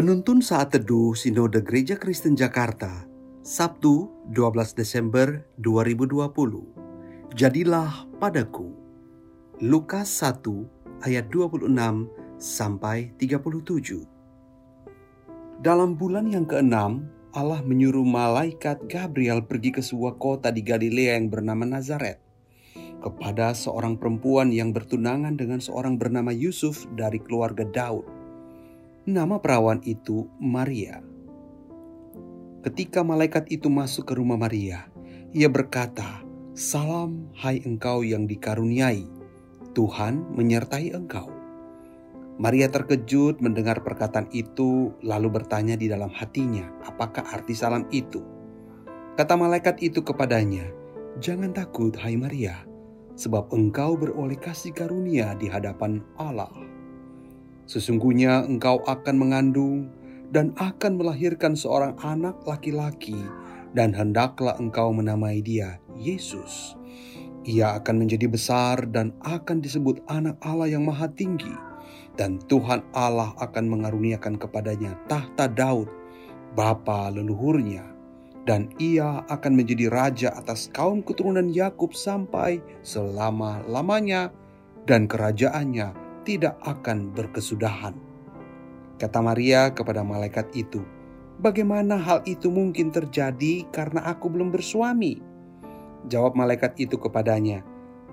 Penuntun Saat Teduh Sinode Gereja Kristen Jakarta, Sabtu 12 Desember 2020. Jadilah padaku. Lukas 1 ayat 26 sampai 37. Dalam bulan yang keenam, Allah menyuruh malaikat Gabriel pergi ke sebuah kota di Galilea yang bernama Nazaret kepada seorang perempuan yang bertunangan dengan seorang bernama Yusuf dari keluarga Daud. Nama perawan itu Maria. Ketika malaikat itu masuk ke rumah Maria, ia berkata, "Salam, hai engkau yang dikaruniai, Tuhan menyertai engkau." Maria terkejut mendengar perkataan itu, lalu bertanya di dalam hatinya, "Apakah arti salam itu?" Kata malaikat itu kepadanya, "Jangan takut, hai Maria, sebab engkau beroleh kasih karunia di hadapan Allah. Sesungguhnya engkau akan mengandung dan akan melahirkan seorang anak laki-laki, dan hendaklah engkau menamai dia Yesus. Ia akan menjadi besar dan akan disebut Anak Allah yang Maha Tinggi." dan Tuhan Allah akan mengaruniakan kepadanya tahta Daud, bapa leluhurnya, dan ia akan menjadi raja atas kaum keturunan Yakub sampai selama-lamanya, dan kerajaannya tidak akan berkesudahan. Kata Maria kepada malaikat itu, "Bagaimana hal itu mungkin terjadi karena aku belum bersuami?" Jawab malaikat itu kepadanya,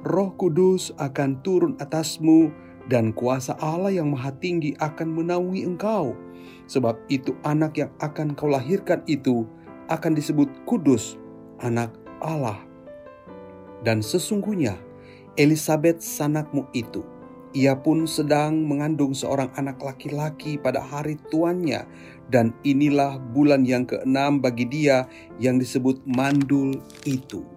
"Roh Kudus akan turun atasmu." dan kuasa Allah yang maha tinggi akan menaungi engkau. Sebab itu anak yang akan kau lahirkan itu akan disebut kudus, anak Allah. Dan sesungguhnya Elizabeth sanakmu itu, ia pun sedang mengandung seorang anak laki-laki pada hari tuannya. Dan inilah bulan yang keenam bagi dia yang disebut mandul itu.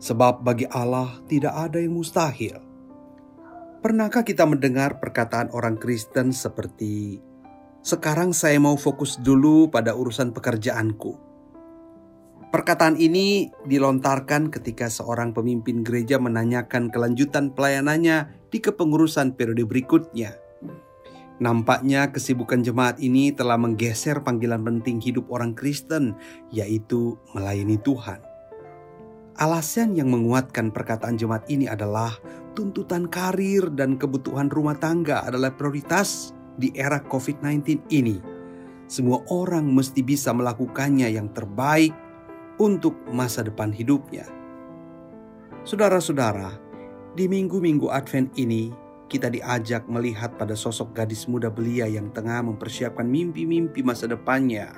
Sebab bagi Allah tidak ada yang mustahil. Pernahkah kita mendengar perkataan orang Kristen seperti, "Sekarang saya mau fokus dulu pada urusan pekerjaanku"? Perkataan ini dilontarkan ketika seorang pemimpin gereja menanyakan kelanjutan pelayanannya di kepengurusan periode berikutnya. Nampaknya kesibukan jemaat ini telah menggeser panggilan penting hidup orang Kristen, yaitu melayani Tuhan. Alasan yang menguatkan perkataan jemaat ini adalah tuntutan karir dan kebutuhan rumah tangga adalah prioritas di era COVID-19 ini. Semua orang mesti bisa melakukannya yang terbaik untuk masa depan hidupnya. Saudara-saudara, di minggu-minggu Advent ini kita diajak melihat pada sosok gadis muda belia yang tengah mempersiapkan mimpi-mimpi masa depannya.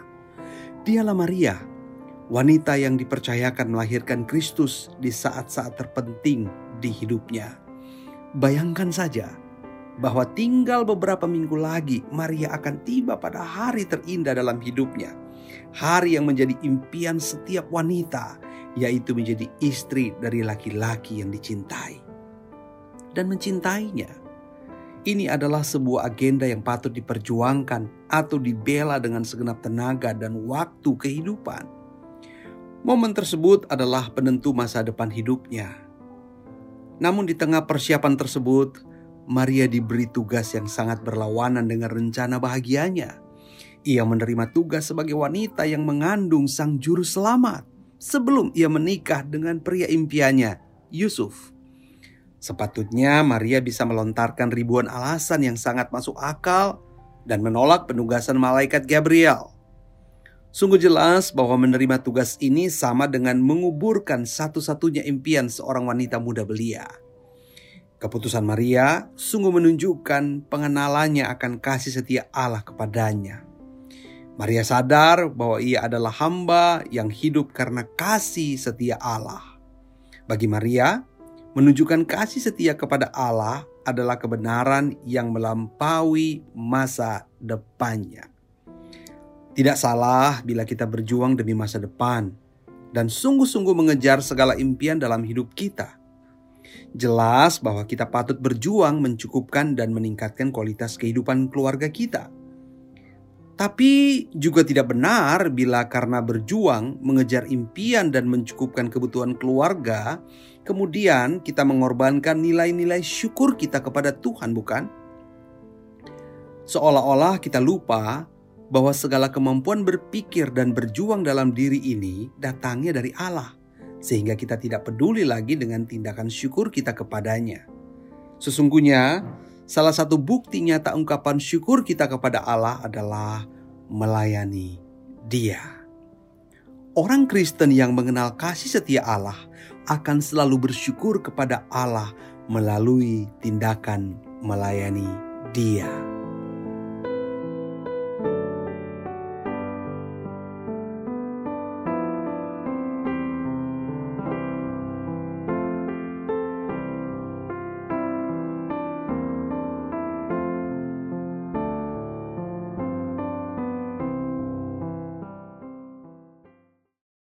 Dialah Maria, wanita yang dipercayakan melahirkan Kristus di saat-saat terpenting di hidupnya. Bayangkan saja bahwa tinggal beberapa minggu lagi Maria akan tiba pada hari terindah dalam hidupnya. Hari yang menjadi impian setiap wanita, yaitu menjadi istri dari laki-laki yang dicintai dan mencintainya. Ini adalah sebuah agenda yang patut diperjuangkan atau dibela dengan segenap tenaga dan waktu kehidupan. Momen tersebut adalah penentu masa depan hidupnya. Namun di tengah persiapan tersebut, Maria diberi tugas yang sangat berlawanan dengan rencana bahagianya. Ia menerima tugas sebagai wanita yang mengandung sang juru selamat sebelum ia menikah dengan pria impiannya, Yusuf. Sepatutnya Maria bisa melontarkan ribuan alasan yang sangat masuk akal dan menolak penugasan malaikat Gabriel. Sungguh jelas bahwa menerima tugas ini sama dengan menguburkan satu-satunya impian seorang wanita muda belia. Keputusan Maria sungguh menunjukkan pengenalannya akan kasih setia Allah kepadanya. Maria sadar bahwa ia adalah hamba yang hidup karena kasih setia Allah. Bagi Maria, menunjukkan kasih setia kepada Allah adalah kebenaran yang melampaui masa depannya. Tidak salah bila kita berjuang demi masa depan dan sungguh-sungguh mengejar segala impian dalam hidup kita. Jelas bahwa kita patut berjuang mencukupkan dan meningkatkan kualitas kehidupan keluarga kita. Tapi juga tidak benar bila karena berjuang mengejar impian dan mencukupkan kebutuhan keluarga, kemudian kita mengorbankan nilai-nilai syukur kita kepada Tuhan, bukan? Seolah-olah kita lupa bahwa segala kemampuan berpikir dan berjuang dalam diri ini datangnya dari Allah, sehingga kita tidak peduli lagi dengan tindakan syukur kita kepadanya. Sesungguhnya, salah satu bukti nyata ungkapan syukur kita kepada Allah adalah melayani Dia. Orang Kristen yang mengenal kasih setia Allah akan selalu bersyukur kepada Allah melalui tindakan melayani Dia.